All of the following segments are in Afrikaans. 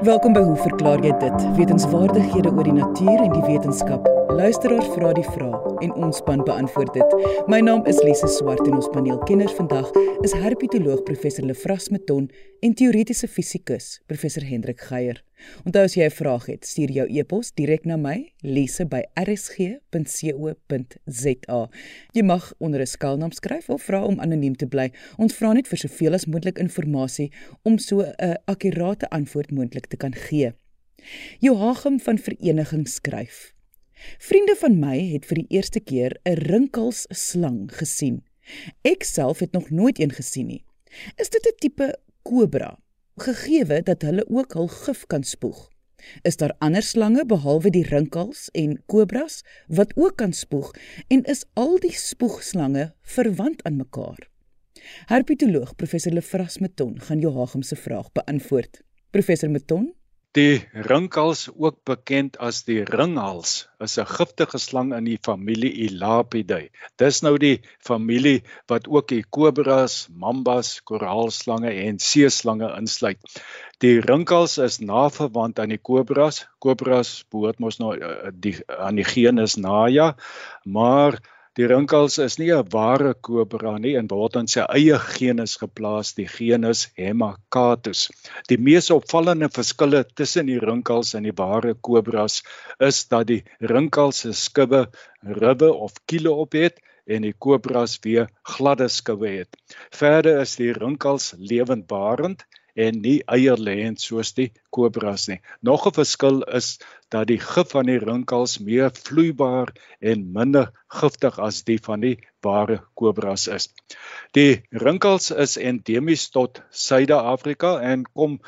Welkom by Hoe verklaar jy dit? Wetenskapwaardighede oor die natuur en die wetenskap. Luisteraars vra die vrae en ons span beantwoord dit. My naam is Lise Swart en ons paneelkenners vandag is herpetoloog professor Lefras Meton en teoretiese fisikus professor Hendrik Geier. Onthou as jy 'n vraag het, stuur jou e-pos direk na my, lise@rsg.co.za. Jy mag onder 'n skuilnaam skryf of vra om anoniem te bly. Ons vra net vir soveel as moontlik inligting om so 'n akkurate antwoord moontlik te kan gee. Joachim van Vereniging skryf: Vriende van my het vir die eerste keer 'n rinkelsslang gesien. Ek self het nog nooit een gesien nie. Is dit 'n tipe kobra? Gegeewe dat hulle ook hul gif kan spoeg. Is daar ander slange behalwe die rinkels en kobras wat ook kan spoeg en is al die spoegslange verwant aan mekaar? Herpetoloog professor Lefras Meton gaan Joachim se vraag beantwoord. Professor Meton Die rinkhals, ook bekend as die ringhals, is 'n giftige slang in die familie Elapidae. Dis nou die familie wat ook die kobras, mambas, koraalslange en seeslange insluit. Die rinkhals is naverwant aan die kobras. Kobras behoort mos nou uh, die aan die genus Naja, maar Die rinkels is nie 'n ware kobra nie en word in sy eie genus geplaas, die genus Hemacatus. Die mees opvallende verskille tussen die rinkels en die ware kobras is dat die rinkels se skubbe ribbe of kiele op het en die kobras weer gladde skubbe het. Verder is die rinkels lewendbarend en nie eierlêend soos die kobras nie. Nog 'n verskil is dat die gif van die rinkels meer vloeibaar en minder giftig as die van die ware kobras is. Die rinkels is endemies tot Suide-Afrika en kom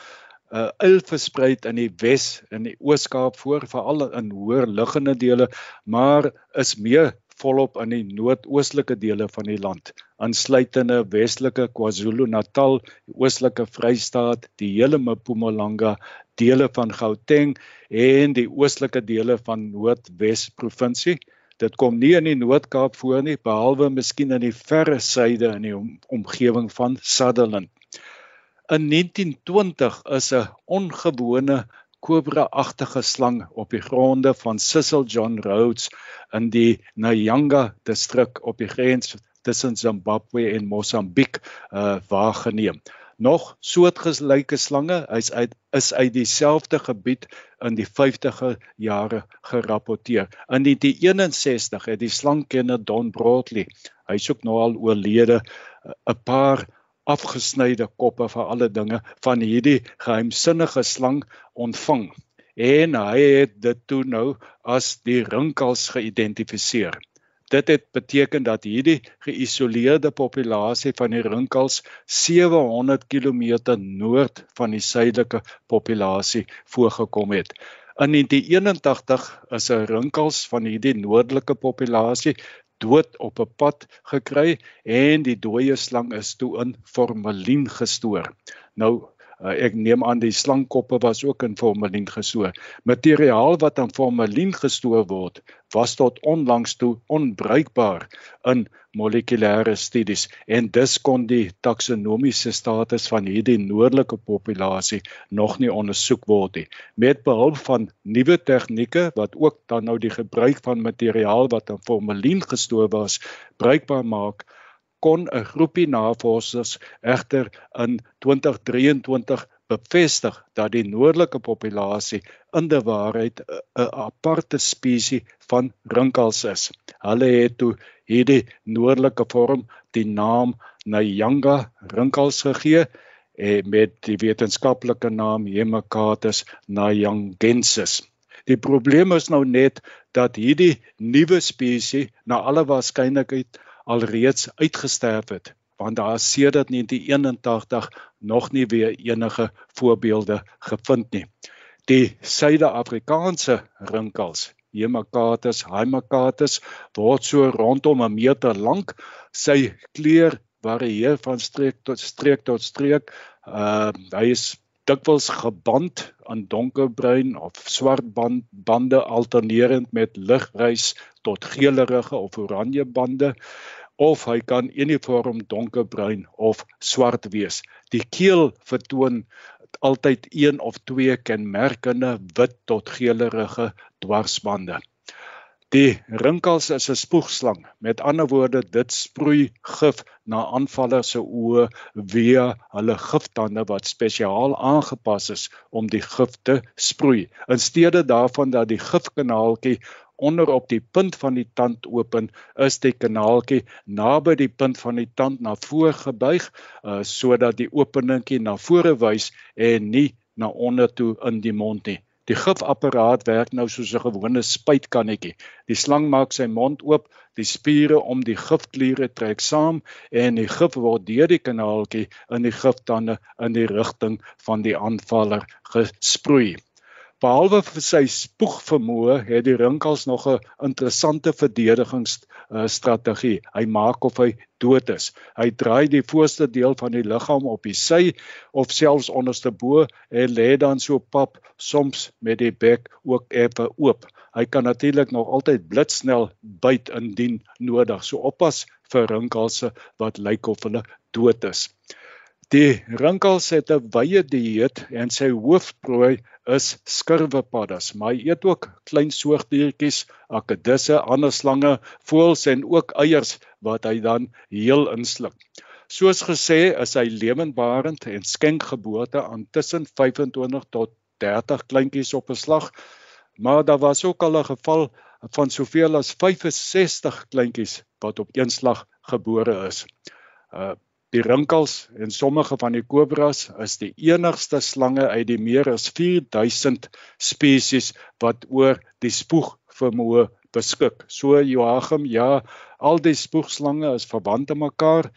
uh il verspreid in die Wes en die Oos-Kaap voor, veral in hoër liggende dele, maar is meer volop in die noordoostelike dele van die land, insluitende Westelike KwaZulu-Natal, die Oostelike Vrystaat, die hele Mpumalanga, dele van Gauteng en die oostelike dele van Noordwes provinsie. Dit kom nie in die Noord-Kaap voor nie, behalwe miskien in die verre suide in die om, omgewing van Sutherland. In 1920 is 'n ongewone kobra-agtige slang op die gronde van Cecil John Rhodes in die Nyanga distrik op die grens tussen Zimbabwe en Mosambiek uh waargeneem. Nog soortgelyke slange is uit is uit dieselfde gebied in die 50er jare gerapporteer. In 1961 het die slangkenner Don Broadley, hy's ook nou al oorlede, 'n paar afgesnyde koppe vir alle dinge van hierdie geheimsinnige slang ontvang en hy het dit toe nou as die rinkels geïdentifiseer. Dit het beteken dat hierdie geïsoleerde populasie van die rinkels 700 km noord van die suidelike populasie voorgekom het. In 1981 is 'n rinkels van hierdie noordelike populasie dood op 'n pad gekry en die dooie slang is toe in formalien gestoor. Nou uh, ek neem aan die slangkoppe was ook in formalien gestoor. Materiaal wat aan formalien gestoor word, was tot onlangs toe onbruikbaar in molekulêre studies en dus kon die taksonomiese status van hierdie noordelike populasie nog nie ondersoek word nie. Met behulp van nuwe tegnieke wat ook dan nou die gebruik van materiaal wat aan formalien gestoor was, bruikbaar maak, kon 'n groepie navorsers egter in 2023 bevestig dat die noordelike populasie in die waarheid 'n aparte spesies van rinkels is. Hulle het toe hierdie noordelike vorm die naam Nyanga rinkels gegee en met die wetenskaplike naam Hemacatus nyangensis. Die probleem is nou net dat hierdie nuwe spesies na alle waarskynlikheid alreeds uitgesterf het want daar is sedert 1981 nog nie weer enige voorbeelde gevind nie. Die Suid-Afrikaanse rinkels, Hemacatus hymacatus, word so rondom 'n meter lank. Sy kleur varieer van streek tot streek tot streek. Uh hy is dikwels geband aan donkerbruin of swart band, bande alternerend met liggrys tot geelerige of oranje bande of hy kan uniform donkerbruin of swart wees. Die keel vertoon altyd een of twee kenmerkende wit tot geelerige dwarsbande. Die rinkels is 'n spoegslang. Met ander woorde, dit sproei gif na aanvaller se oë via hulle giftande wat spesiaal aangepas is om die gif te sproei. In steede daarvan dat die gifkanaaltjie onder op die punt van die tand open, is die kanaaltjie naby die punt van die tand na voor gebuig, uh, sodat die openingkie na vore wys en nie na onder toe in die mond nie. Die gifapparaat werk nou soos 'n gewone spuitkannetjie. Die slang maak sy mond oop, die spiere om die gifkliere trek saam en die gif word deur die kanaaltjie in die giftande in die rigting van die aanvaller gesproei. Behalwe vir sy spoegvermoë het die rinkels nog 'n interessante verdedigingsstrategie. Hy maak of hy dood is. Hy draai die voorste deel van die liggaam op die sy of selfs onderste bo en lê dan so pap soms met die bek ook effe oop. Hy kan natuurlik nog altyd blitsnel byt indien nodig. So oppas vir rinkels wat lyk of hulle dood is. Die rinkels het 'n wye dieet en sy hoofprooi is skurwepaddas, maar hy eet ook klein soogdiertjies, akedisse, ander slange, voëls en ook eiers wat hy dan heel insluk. Soos gesê, is hy lewendbarend en skenk geboorte aan tussen 25 tot 30 kleintjies op 'n slag. Maar daar was ook al 'n geval van soveel as 65 kleintjies wat op een slag gebore is. Uh Die rinkels en sommige van die kobras is die enigste slange uit die meer as 4000 spesies wat oor die spoeg vermoë beskik. So Joachim, ja, al die spoegslange is verwant aan mekaar.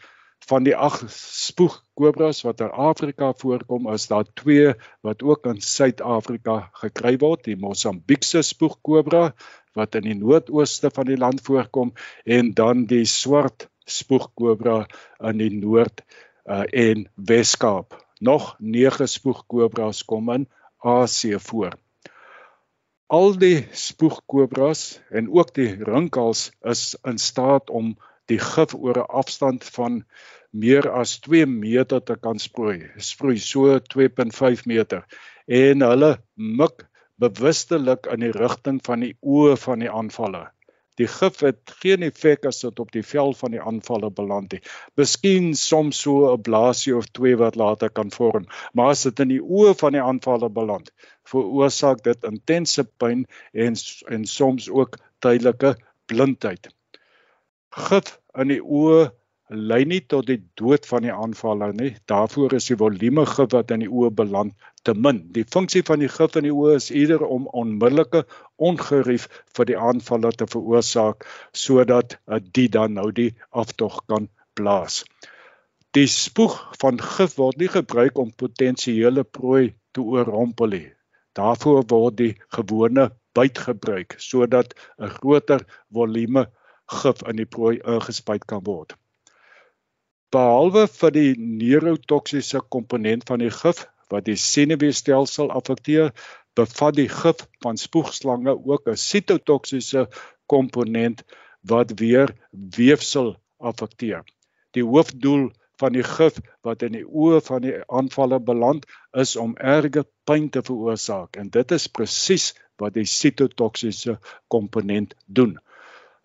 Van die 8 spoegkobras wat in Afrika voorkom, is daar 2 wat ook in Suid-Afrika gekry word, die Mosambiekse spoegkobra wat in die noordooste van die land voorkom en dan die swart spoegkobra in die noord uh, en Weskaap. Nog 9 spoegkobras kom in Asië voor. Al die spoegkobras en ook die rinkels is in staat om die gif oor 'n afstand van meer as 2 meter te kan sproei. Sproei so 2.5 meter en hulle mik bewustelik in die rigting van die oë van die aanvaller. Die gif het geen effek as dit op die vel van die aanvaller beland nie. Miskien soms so 'n blaasie of twee wat later kan vorm, maar as dit in die oë van die aanvaller beland, veroorsaak dit intense pyn en en soms ook tydelike blindheid. Gif in die oë lei nie tot die dood van die aanvaller nie. Daarvoor is die volume gif wat in die oë beland te min. Die funksie van die gif in die oë is eerder om onmiddellike ongerief vir die aanvaller te veroorsaak sodat dit dan nou die aftog kan blaas. Die spoeg van gif word nie gebruik om potensiële prooi te oorrompel nie. Daarvoor word die gewone byt gebruik sodat 'n groter volume gif in die prooi ingespuit kan word behalwe vir die neurotoksiese komponent van die gif wat die senuweestelsel affekteer, bevat die gif van spoegslange ook 'n sitotoksiese komponent wat weer weefsel affekteer. Die hoofdoel van die gif wat in die oë van die aanvaller beland is om erge pyn te veroorsaak en dit is presies wat die sitotoksiese komponent doen.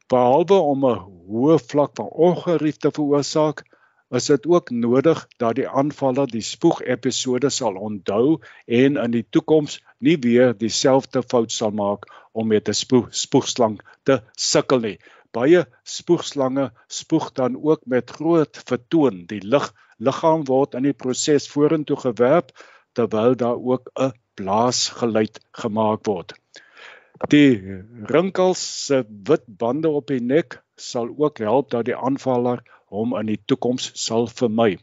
Behalwe om 'n hoë vlak van ongerief te veroorsaak, is dit ook nodig dat die aanvaller die spoeg episode sal onthou en in die toekoms nie weer dieselfde fout sal maak om met 'n spoeg spoegslang te sukkel nie. Baie spoegslange spoeg dan ook met groot vertoon. Die lig liggaam word in die proses vorentoe gewerp terwyl daar ook 'n blaasgeluid gemaak word. Die rinkels se wit bande op die nek sal ook help dat die aanvaller hom in die toekoms sal vermy.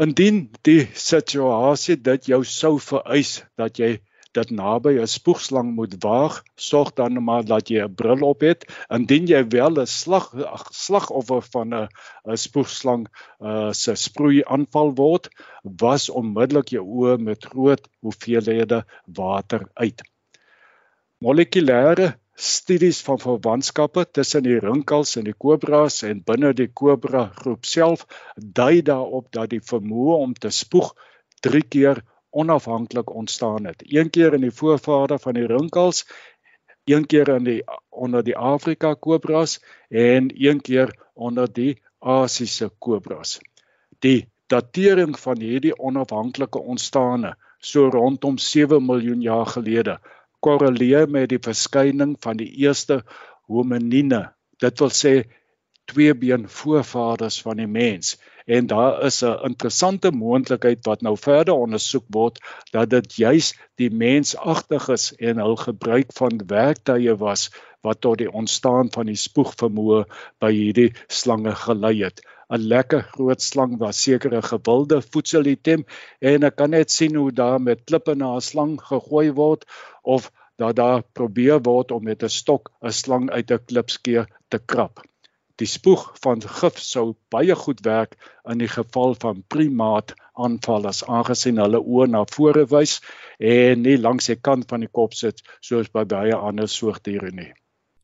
Indien die situasie dit jou sou vereis dat jy dit naby 'n spoegslang moet waag, sorg dan maar dat jy 'n bril op het. Indien jy wel 'n slag slagoffer van 'n 'n spoegslang uh, se sproei aanval word, was onmiddellik jou oë met groot hoeveelhede water uit. Molekulêre studies van verwantskappe tussen die rinkels en die kobras en binne die kobra groep self dui daarop dat die vermoë om te spoeg 3 keer onafhanklik ontstaan het. Een keer in die voorvader van die rinkels, een keer in die onder die Afrika kobras en een keer onder die Asiese kobras. Die datering van hierdie onafhanklike ontstane so rondom 7 miljoen jaar gelede korreleer met die verskyning van die eerste hominine. Dit wil sê tweebeen voorvaders van die mens en daar is 'n interessante moontlikheid wat nou verder ondersoek word dat dit juis die mensagtiges en hul gebruik van werktuie was wat tot die ontstaan van die spoegvermoë by hierdie slange gelei het. 'n Lekker groot slang wat sekere gewilde voedselitem en ek kan net sien hoe daar met klippe na 'n slang gegooi word of dat daar probeer word om met 'n stok 'n slang uit 'n klipskeer te krap. Die spoeg van gif sou baie goed werk in die geval van primaat aanvallers aangesien hulle oë na vore wys en nie langs die kant van die kop sit soos by baie ander soogdiere nie.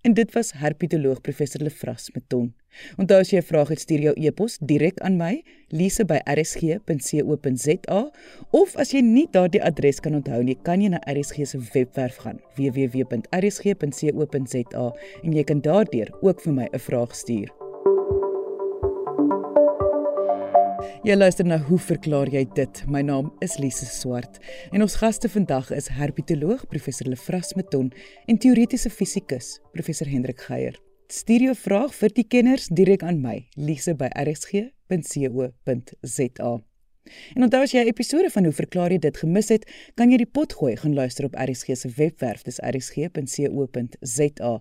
En dit was herpetoloog professor Lefras Meton. Onthou as jy 'n vraag het, stuur jou e-pos direk aan my, lise@rsg.co.za, of as jy nie daardie adres kan onthou nie, kan jy na RSG se webwerf gaan, www.rsg.co.za, en jy kan daardeur ook vir my 'n vraag stuur. Jy luister na hoe verklaar jy dit? My naam is Lise Swart en ons gaste vandag is herpetoloog professor Lefras Meton en teoretiese fisikus professor Hendrik Geier. Stuur jou vraag vir die kenners direk aan my, lise@rsg.co.za. En onthou as jy 'n episode van hoe verklaar jy dit gemis het, kan jy die pot gooi gaan luister op RSG se webwerf, dis rsg.co.za.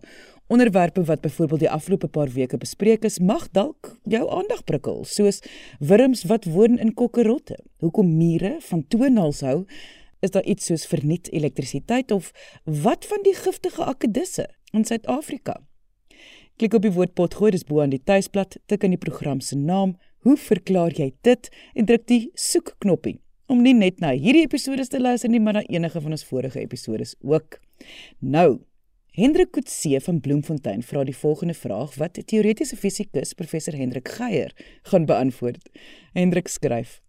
Onderwerpe wat byvoorbeeld die afgelope paar weke bespreek is, mag dalk jou aandag prikkel, soos wurms wat woon in kokkerotte. Hoekom mure van toenaals hou? Is daar iets soos verniet elektrisiteit of wat van die giftige akedisse in Suid-Afrika? Klik op die woord potgooi dis bo aan die tuisblad, tik in die program se naam Hoe verklaar jy dit en druk die soek knoppie om nie net na hierdie episode te luister nie, maar na enige van ons vorige episode ook. Nou, Hendrik Kutse van Bloemfontein vra die volgende vraag wat teoretiese fisikus professor Hendrik Geier gaan beantwoord. Hendrik skryf: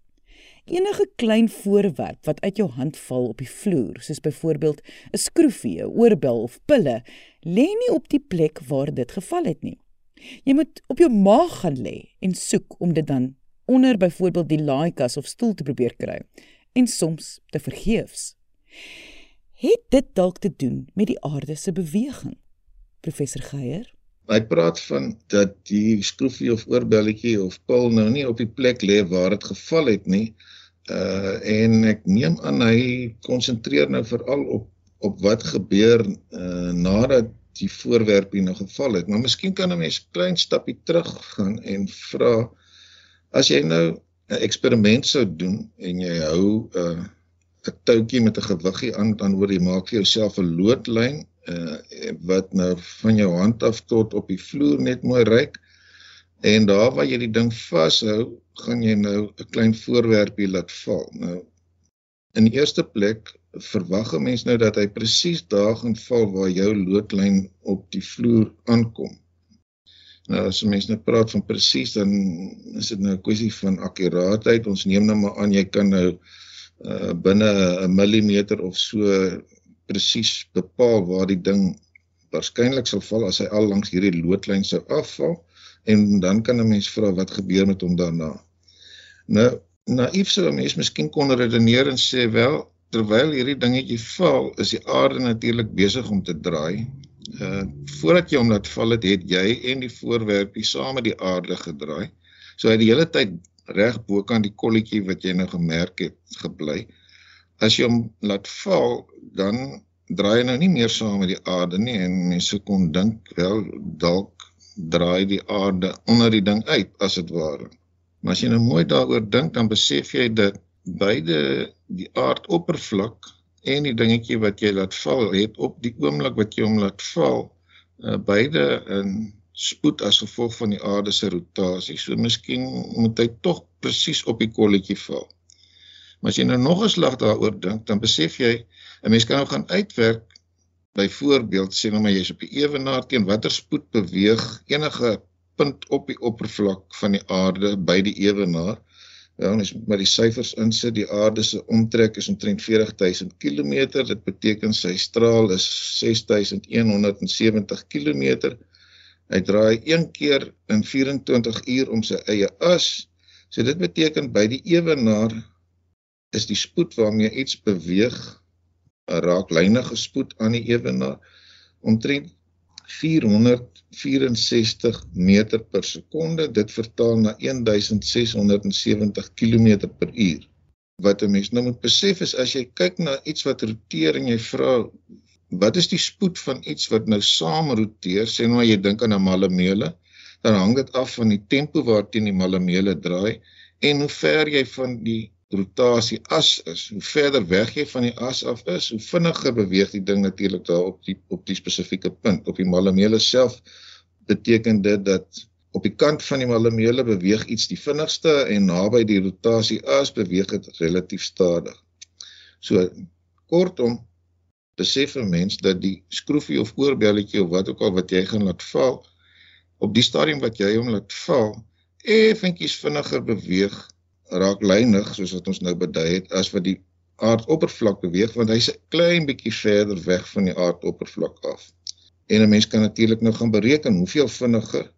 Enige klein voorwerp wat uit jou hand val op die vloer, soos byvoorbeeld 'n skroefie, 'n oorbel of pille, lê nie op die plek waar dit geval het nie. Jy moet op jou maag gaan lê en soek om dit dan onder byvoorbeeld die laaikas of stoel te probeer kry en soms te vergeefs. Het dit dalk te doen met die aarde se beweging? Professor Geier Hy praat van dat die skroefie of oorbelletjie of pil nou nie op die plek lê waar dit geval het nie. Uh en ek neem aan hy konsentreer nou veral op op wat gebeur uh nadat die voorwerp hier nou geval het. Maar miskien kan 'n mens klein stappie terug gaan en vra as jy nou 'n eksperiment sou doen en jy hou 'n uh, 'n touwtjie met 'n gewiggie aan dan word jy maak vir jouself 'n loodlyn uh, wat nou van jou hand af tot op die vloer net mooi reik en daar waar jy die ding vashou, gaan jy nou 'n klein voorwerpie laat val. Nou in die eerste plek verwag 'n mens nou dat hy presies daar gaan val waar jou loodlyn op die vloer aankom. Nou as 'n mens net praat van presies dan is dit nou 'n kwessie van akkuraatheid. Ons neem nou maar aan jy kan nou uh, binne 'n millimeter of so presies bepaal waar die ding waarskynlik sal val as hy al langs hierdie loodlyn sou afval en dan kan 'n mens vra wat gebeur met hom daarna. Nou naïef sou 'n mens miskien kon redeneer en sê wel terwyl hierdie dingetjie val, is die aarde natuurlik besig om te draai. Uh voordat jy hom laat val het, het jy en die voorwerpie saam met die aarde gedraai. So hy het die hele tyd reg bokant die kolletjie wat jy nou gemerk het gebly. As jy hom laat val, dan draai hy nou nie meer saam met die aarde nie en mense kon dink wel dalk draai die aarde onder die ding uit as dit ware. Maar as jy nou mooi daaroor dink, dan besef jy dat beide die aardoppervlak en die dingetjie wat jy laat val het op die oomblik wat jy hom laat val uh, beide in spoed as gevolg van die aarde se rotasie. So miskien moet hy tog presies op die kolletjie val. Maar as jy nou nog 'n slag daaroor dink, dan besef jy 'n mens kan nou gaan uitwerk byvoorbeeld sê nou maar jy's op die ewenaar teen watter spoed beweeg enige punt op die oppervlak van die aarde by die ewenaar Ja, ons met die syfers insit, die aarde se omtrek is omtrent 40000 km. Dit beteken sy straal is 6170 km. Hy draai een keer in 24 uur om sy eie as. So dit beteken by die ewenaar is die spoed waarmee iets beweeg 'n raaklynige spoed aan die ewenaar omtrent 464 meter per sekonde. Dit vertaal na 1670 km per uur. Wat 'n mens nou moet besef is as jy kyk na iets wat roteer en jy vra wat is die spoed van iets wat nou saam roteer? Sê nou jy dink aan 'n malemele, dan hang dit af van die tempo waarteen die malemele draai en hoe ver jy van die rotasie as is. Hoe verder weg jy van die as af is, hoe vinniger beweeg die ding natuurlik daar op die op die spesifieke punt. Op die malemele self beteken dit dat op die kant van die malemele beweeg iets die vinnigste en naby die rotasie as beweeg dit relatief stadig. So kortom besef 'n mens dat die skroefie of oorbelletjie of wat ook al wat jy gaan laat val op die stadium wat jy hom laat val effentjies vinniger beweeg raak lynig soos wat ons nou bedui het as wat die aardoppervlak beweeg want hy's 'n klein bietjie verder weg van die aardoppervlak af. En 'n mens kan natuurlik nou gaan bereken hoeveel vinniger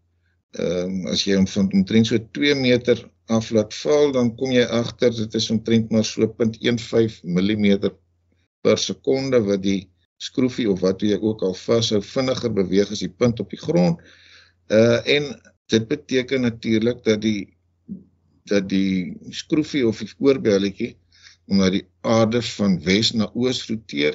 ehm um, as jy hom van omtrent so 2 meter af laat val dan kom jy agter dit is omtrent maar so 0.15 mm per sekonde wat die skroefie of wat jy ook al vashou vinniger beweeg as die punt op die grond. Uh en dit beteken natuurlik dat die dat die skroefie of die oorbelletjie omdat die aarde van wes na oos roteer,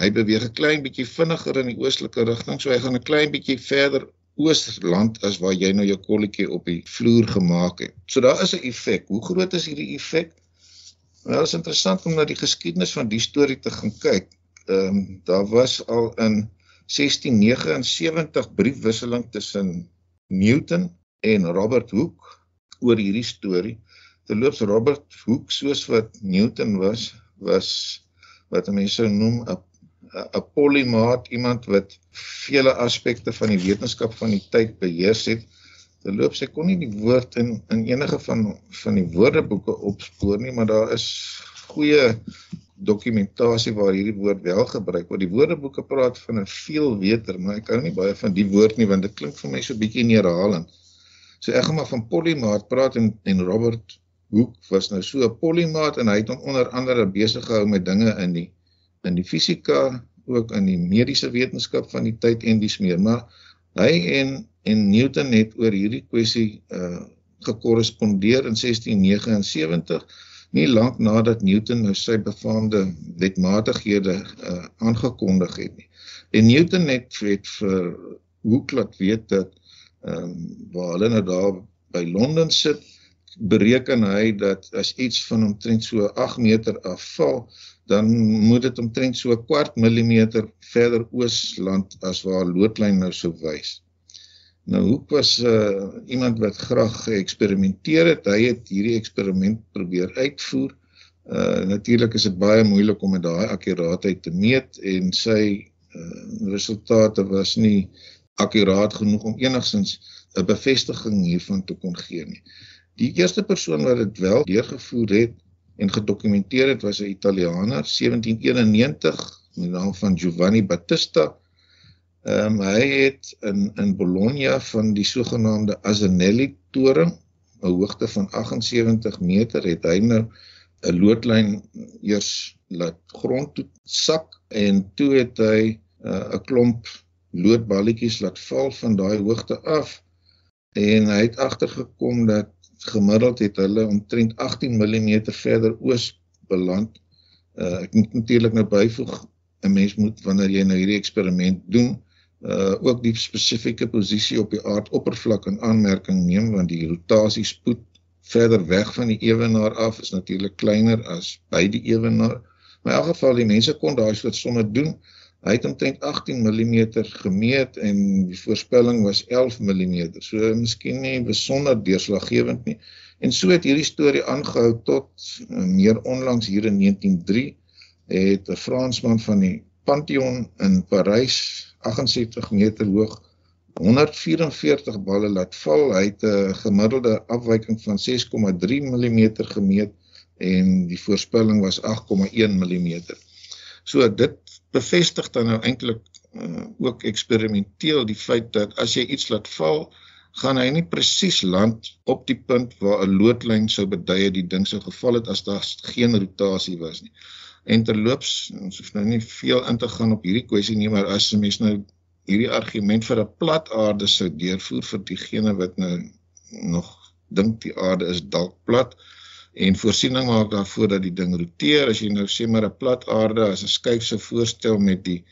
hy beweeg 'n klein bietjie vinniger in die oostelike rigting, so hy gaan 'n klein bietjie verder oos land as waar jy nou jou kolletjie op die vloer gemaak het. So daar is 'n effek. Hoe groot is hierdie effek? Wel, is interessant om na die geskiedenis van die storie te gaan kyk. Ehm um, daar was al in 1679 briefwisseling tussen Newton en Robert Hooke oor hierdie storie. Terloops Robert Hooke soos wat Newton was, was wat mense sou noem 'n 'n polymaat, iemand wat vele aspekte van die wetenskap van die tyd beheers het verloop sy kon nie die woord in in enige van van die woordeboeke opspoor nie, maar daar is goeie dokumentasie waar hierdie woord wel gebruik word. Die woordeboeke praat van 'n veelweter, maar ek kan nie baie van die woord nie want dit klink vir my so bietjie neerhalend. So ek gaan maar van polymaat praat en en Robert Hooke was nou so 'n polymaat en hy het hom onder andere besig gehou met dinge in die in die fisika, ook in die mediese wetenskap van die tyd en dis meer, maar hy en en Newton het oor hierdie kwessie uh gekorrespondeer in 1679 nie lank nadat Newton nou sy befaamde wetmatighede uh aangekondig het nie. En Newton het het vir Hooke laat weet dat ehm um, waar hulle nou daar by Londen sit bereken hy dat as iets van omtrent so 8 meter afval dan moet dit omtrent so 'n kwart millimeter verder oosland as waar loodlyn nou sou wys. Nou Hoek was uh iemand wat graag geëksperimenteer het. Hy het hierdie eksperiment probeer uitvoer. Uh natuurlik is dit baie moeilik om met daai akkuraatheid te meet en sy uh resultate was nie akkuraat genoeg om enigsins 'n bevestiging hiervan te kon gee nie. Die eerste persoon wat dit wel deurgevoer het en gedokumenteer het was 'n Italianer 1791 met die naam van Giovanni Battista Ehm um, hy het in in Bologna van die sogenaamde Asinelli toring, 'n hoogte van 78 meter, het hy nou 'n loodlyn eers laat grond toe sak en toe het hy uh, 'n uh, klomp loodballetjies laat val van daai hoogte af en hy het agtergekom dat gemiddeld het hulle omtrent 18 mm verder oos beland. Uh, ek moet natuurlik nou byvoeg 'n mens moet wanneer jy nou hierdie eksperiment doen uh ook die spesifieke posisie op die aardoppervlak in aanmerking neem want die rotasiespoed verder weg van die ewenaar af is natuurlik kleiner as by die ewenaar. Maar in elk geval die mense kon daai soort somme doen. Hy het omtrent 18 mm gemeet en die voorspelling was 11 mm. So miskien nie besonder deurslaggewend nie. En so het hierdie storie aangehou tot uh, meer onlangs hier in 1903 het 'n Fransman van die Pantheon in Parys 78 meter hoog 144 balle laat val. Hy het 'n gemiddelde afwyking van 6,3 mm gemeet en die voorspelling was 8,1 mm. So dit bevestig dan nou eintlik uh, ook eksperimenteel die feit dat as jy iets laat val, gaan hy nie presies land op die punt waar 'n loodlyn sou bedui die ding sou geval het as daar geen rotasie was nie. En terloops, ons hoef nou nie veel in te gaan op hierdie kwessie nie, maar as 'n mens nou hierdie argument vir 'n plat aarde sou deurvoer vir diegene wat nou nog dink die aarde is dalk plat en voorsiening maak daarvoor dat die ding roteer, as jy nou sê maar 'n plat aarde as 'n skuif se voorstel met die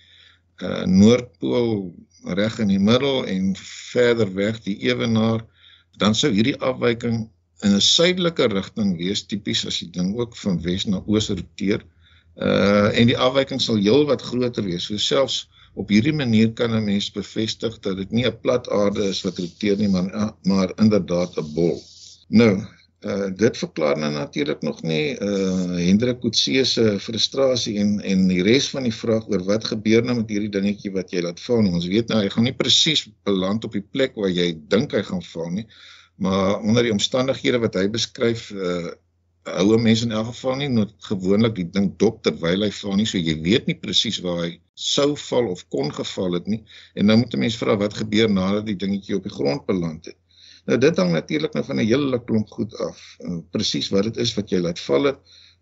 uh, noordpool reg in die middel en verder weg die ewenaar, dan sou hierdie afwyking in 'n suidelike rigting wees tipies as die ding ook van wes na oos roteer. Uh en die afwyking sal heelwat groter wees. So selfs op hierdie manier kan 'n mens bevestig dat dit nie 'n plat aarde is wat roteer nie, maar maar inderdaad 'n bol. Nou, Uh dit verklaar nou natuurlik nog nie uh Hendrik Kutse se frustrasie en en die res van die vraag oor wat gebeur nou met hierdie dingetjie wat jy laat val nie. Ons weet nou hy gaan nie presies beland op die plek waar jy dink hy gaan val nie. Maar onder die omstandighede wat hy beskryf uh houe mense in elk geval nie nood gewoonlik die ding dop terwyl hy val nie. So jy weet nie presies waar hy sou val of kon geval het nie. En nou moet 'n mens vra wat gebeur nadat die dingetjie op die grond beland het. Nou dit hang natuurlik nou van 'n hele klomp goed af. Uh, Presies wat dit is wat jy laat val het,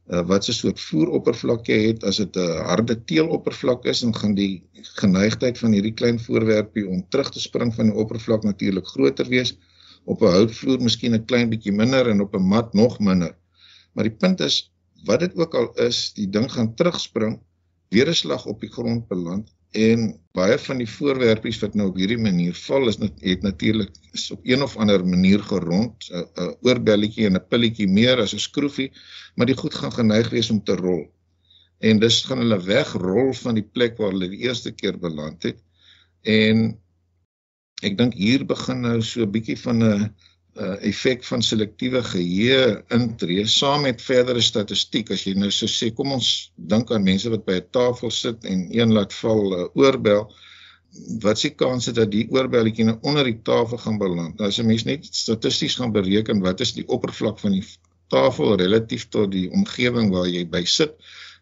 uh, wat 'n soort voeroppervlak jy het, as dit 'n harde teeloppervlak is, dan gaan die geneigtheid van hierdie klein voorwerpie om terug te spring van die oppervlak natuurlik groter wees. Op 'n houtvloer miskien 'n klein bietjie minder en op 'n mat nog minder. Maar die punt is, wat dit ook al is, die ding gaan terugspring, weer 'n slag op die grond beland En baie van die voorwerpies wat nou op hierdie manier val is net het natuurlik is op een of ander manier gerond, 'n oorbelletjie en 'n pilletjie meer as 'n skroefie, maar die goed gaan geneig wees om te rol. En dus gaan hulle wegrol van die plek waar hulle die eerste keer beland het. En ek dink hier begin nou so 'n bietjie van 'n uh, effek van selektiewe geheue intree saam met verdere statistiek. As jy nou so sê kom ons dink aan mense wat by 'n tafel sit en een laat val 'n uh, oorbel. Wat se kans het dat die oorbelletjie nou onder die tafel gaan beland? Nou as 'n mens net statisties gaan bereken wat is die oppervlak van die tafel relatief tot die omgewing waar jy by sit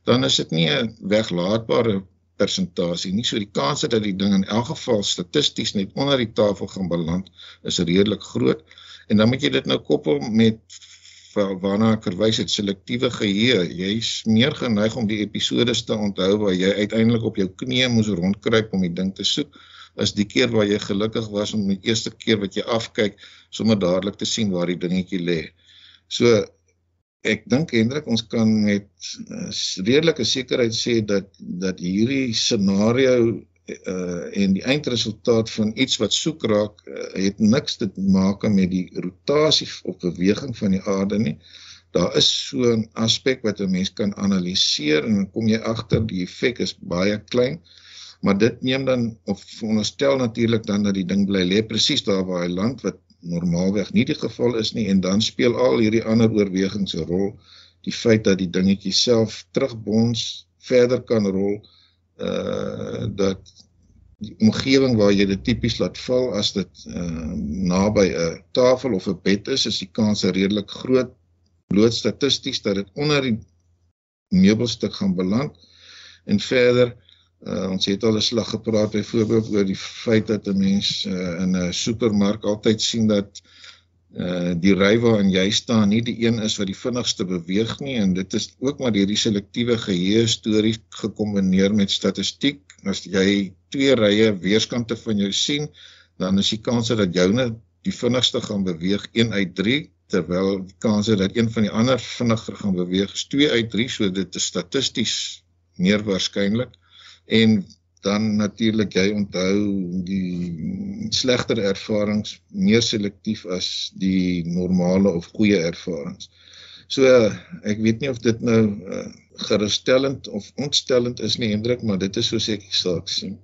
dan is dit nie 'n weglaatbare persentasie nie so die kans dat die ding in elk geval statisties net onder die tafel gaan beland is redelik groot En dan moet jy dit nou koppel met waarna ek verwys het selektiewe geheue. Jy's meer geneig om die episode te onthou waar jy uiteindelik op jou knieë moes rondkruip om die ding te soek as die keer waar jy gelukkig was om die eerste keer wat jy afkyk sommer dadelik te sien waar die dingetjie lê. So ek dink Hendrik ons kan met uh, redelike sekerheid sê dat dat hierdie scenario uh en die eindresultaat van iets wat soek raak uh, het niks te maak met die rotasie of beweging van die aarde nie. Daar is so 'n aspek wat 'n mens kan analiseer en kom jy agter die effek is baie klein. Maar dit neem dan of veronderstel natuurlik dan dat die ding bly lê presies daar waar hy land wat normaalweg nie die geval is nie en dan speel al hierdie ander oorwegings 'n rol. Die feit dat die dingetjie self terugbons verder kan rol uh dat die omgewing waar jy dit tipies laat val as dit uh naby 'n tafel of 'n bed is, is die kans redelik groot bloot statisties dat dit onder die meubelstuk gaan beland. En verder uh ons het al 'n slag gepraat byvoorbeeld oor die feit dat 'n mens uh, in 'n supermark altyd sien dat uh die ry waarin jy staan nie die een is wat die vinnigste beweeg nie. En dit is ook maar hierdie selektiewe geheue storie gekombineer met statistiek. As jy twee rye weerskante van jou sien dan is die kans dat joune die vinnigste gaan beweeg 1 uit 3 terwyl die kans dat een van die ander vinniger gaan beweeg is 2 uit 3 so dit is statisties meer waarskynlik en dan natuurlik jy onthou die slegter ervarings meer selektief as die normale of goeie ervarings. So ek weet nie of dit nou uh, gerusstellend of ontstellend is nie Hendrik, maar dit is so seker saak sien.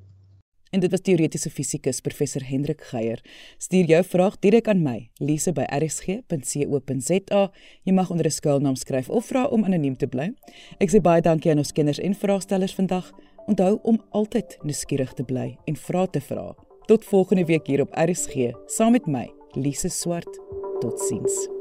En dit was teoretiese fisikus professor Hendrik Geier. Stuur jou vraag direk aan my, lise by rsg.co.za. Jy mag onder 'n skuilnaam skryf of vra om anoniem te bly. Ek sê baie dankie aan ons kenners en vraagstellers vandag. Onthou om altyd nuuskierig te bly en vra te vra. Tot volgende week hier op RSG saam met my, Lise Swart. Totsiens.